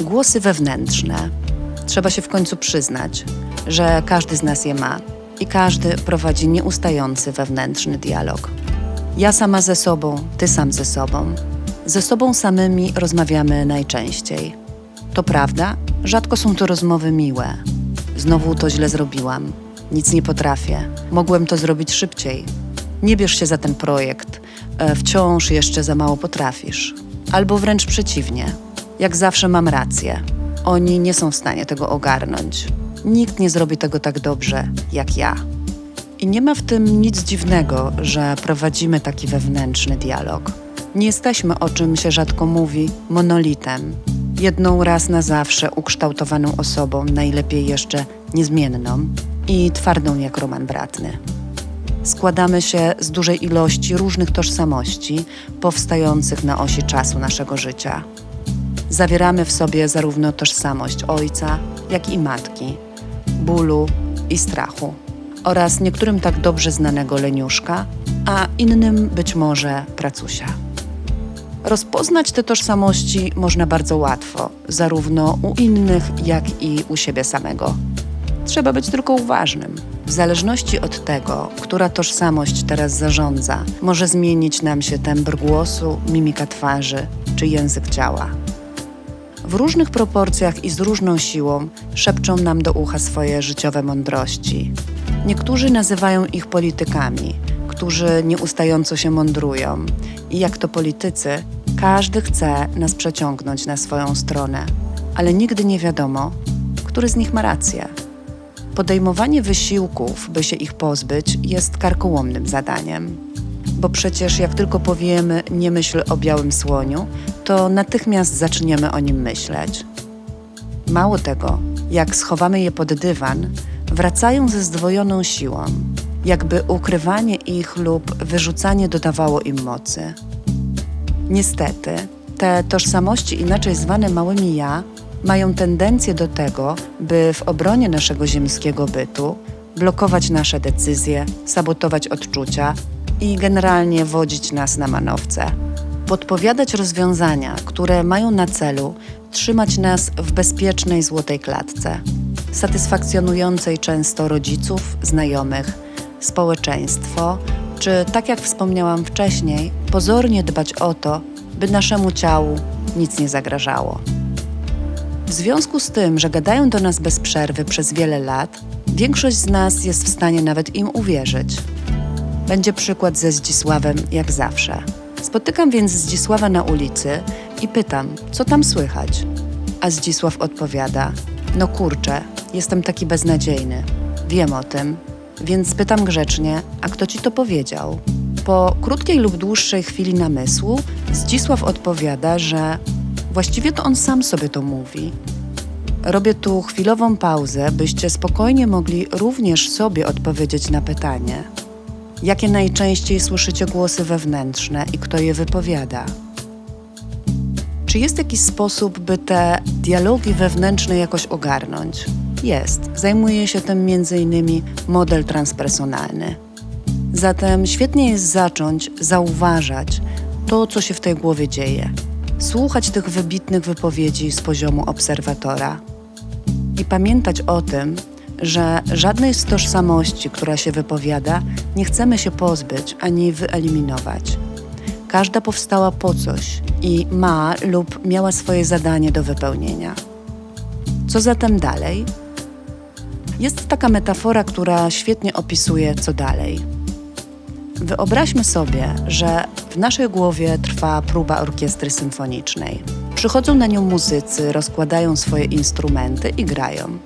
Głosy wewnętrzne. Trzeba się w końcu przyznać, że każdy z nas je ma i każdy prowadzi nieustający wewnętrzny dialog. Ja sama ze sobą, ty sam ze sobą. Ze sobą samymi rozmawiamy najczęściej. To prawda, rzadko są to rozmowy miłe. Znowu to źle zrobiłam. Nic nie potrafię. Mogłem to zrobić szybciej. Nie bierz się za ten projekt. E, wciąż jeszcze za mało potrafisz. Albo wręcz przeciwnie. Jak zawsze mam rację. Oni nie są w stanie tego ogarnąć. Nikt nie zrobi tego tak dobrze jak ja. I nie ma w tym nic dziwnego, że prowadzimy taki wewnętrzny dialog. Nie jesteśmy, o czym się rzadko mówi, monolitem. Jedną raz na zawsze ukształtowaną osobą, najlepiej jeszcze niezmienną i twardą jak Roman Bratny. Składamy się z dużej ilości różnych tożsamości powstających na osi czasu naszego życia. Zawieramy w sobie zarówno tożsamość ojca, jak i matki, bólu i strachu oraz niektórym tak dobrze znanego leniuszka, a innym być może pracusia. Rozpoznać te tożsamości można bardzo łatwo, zarówno u innych, jak i u siebie samego. Trzeba być tylko uważnym. W zależności od tego, która tożsamość teraz zarządza, może zmienić nam się tembr głosu, mimika twarzy czy język ciała. W różnych proporcjach i z różną siłą szepczą nam do ucha swoje życiowe mądrości. Niektórzy nazywają ich politykami, którzy nieustająco się mądrują. I jak to politycy, każdy chce nas przeciągnąć na swoją stronę, ale nigdy nie wiadomo, który z nich ma rację. Podejmowanie wysiłków, by się ich pozbyć, jest karkołomnym zadaniem. Bo przecież jak tylko powiemy nie myśl o białym słoniu, to natychmiast zaczniemy o nim myśleć. Mało tego, jak schowamy je pod dywan, wracają ze zdwojoną siłą, jakby ukrywanie ich lub wyrzucanie dodawało im mocy. Niestety, te tożsamości, inaczej zwane małymi ja, mają tendencję do tego, by w obronie naszego ziemskiego bytu blokować nasze decyzje, sabotować odczucia i generalnie wodzić nas na manowce. Podpowiadać rozwiązania, które mają na celu trzymać nas w bezpiecznej złotej klatce, satysfakcjonującej często rodziców, znajomych, społeczeństwo, czy tak jak wspomniałam wcześniej, pozornie dbać o to, by naszemu ciału nic nie zagrażało. W związku z tym, że gadają do nas bez przerwy przez wiele lat, większość z nas jest w stanie nawet im uwierzyć. Będzie przykład ze Zdzisławem, jak zawsze. Spotykam więc Zdzisława na ulicy i pytam, co tam słychać. A Zdzisław odpowiada: No kurczę, jestem taki beznadziejny. Wiem o tym, więc pytam grzecznie, a kto ci to powiedział? Po krótkiej lub dłuższej chwili namysłu Zdzisław odpowiada, że właściwie to on sam sobie to mówi. Robię tu chwilową pauzę, byście spokojnie mogli również sobie odpowiedzieć na pytanie: jakie najczęściej słyszycie głosy wewnętrzne i kto je wypowiada? Czy jest jakiś sposób, by te dialogi wewnętrzne jakoś ogarnąć? Jest. Zajmuje się tym m.in. model transpersonalny. Zatem świetnie jest zacząć zauważać to, co się w tej głowie dzieje, słuchać tych wybitnych wypowiedzi z poziomu obserwatora i pamiętać o tym, że żadnej z tożsamości, która się wypowiada, nie chcemy się pozbyć ani wyeliminować. Każda powstała po coś i ma lub miała swoje zadanie do wypełnienia. Co zatem dalej? Jest taka metafora, która świetnie opisuje, co dalej. Wyobraźmy sobie, że w naszej głowie trwa próba orkiestry symfonicznej. Przychodzą na nią muzycy, rozkładają swoje instrumenty i grają.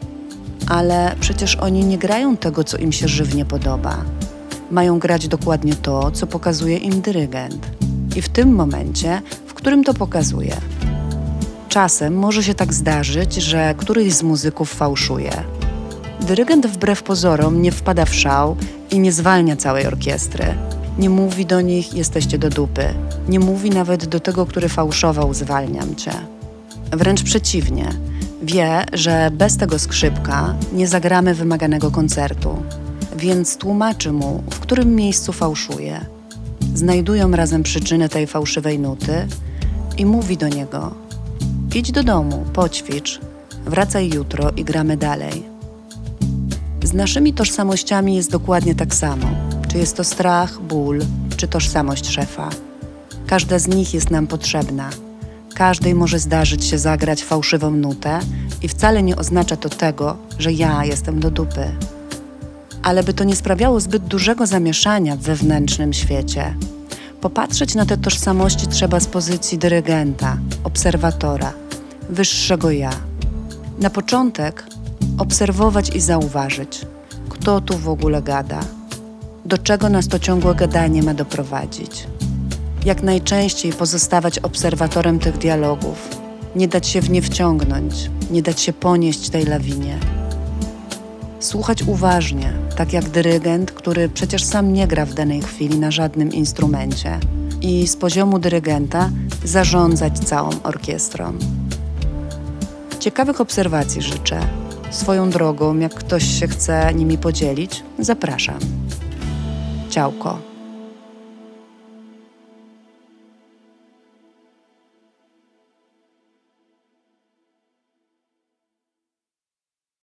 Ale przecież oni nie grają tego, co im się żywnie podoba. Mają grać dokładnie to, co pokazuje im dyrygent. I w tym momencie, w którym to pokazuje. Czasem może się tak zdarzyć, że któryś z muzyków fałszuje. Dyrygent wbrew pozorom nie wpada w szał i nie zwalnia całej orkiestry. Nie mówi do nich jesteście do dupy. Nie mówi nawet do tego, który fałszował zwalniam cię. Wręcz przeciwnie. Wie, że bez tego skrzypka nie zagramy wymaganego koncertu, więc tłumaczy mu, w którym miejscu fałszuje. Znajdują razem przyczynę tej fałszywej nuty i mówi do niego: Idź do domu, poćwicz, wracaj jutro i gramy dalej. Z naszymi tożsamościami jest dokładnie tak samo. Czy jest to strach, ból, czy tożsamość szefa. Każda z nich jest nam potrzebna. Każdej może zdarzyć się zagrać fałszywą nutę i wcale nie oznacza to tego, że ja jestem do dupy. Ale by to nie sprawiało zbyt dużego zamieszania w wewnętrznym świecie, popatrzeć na te tożsamości trzeba z pozycji dyrygenta, obserwatora, wyższego ja. Na początek obserwować i zauważyć, kto tu w ogóle gada, do czego nas to ciągłe gadanie ma doprowadzić. Jak najczęściej pozostawać obserwatorem tych dialogów, nie dać się w nie wciągnąć, nie dać się ponieść tej lawinie. Słuchać uważnie, tak jak dyrygent, który przecież sam nie gra w danej chwili na żadnym instrumencie, i z poziomu dyrygenta zarządzać całą orkiestrą. Ciekawych obserwacji życzę. Swoją drogą, jak ktoś się chce nimi podzielić, zapraszam. Ciałko.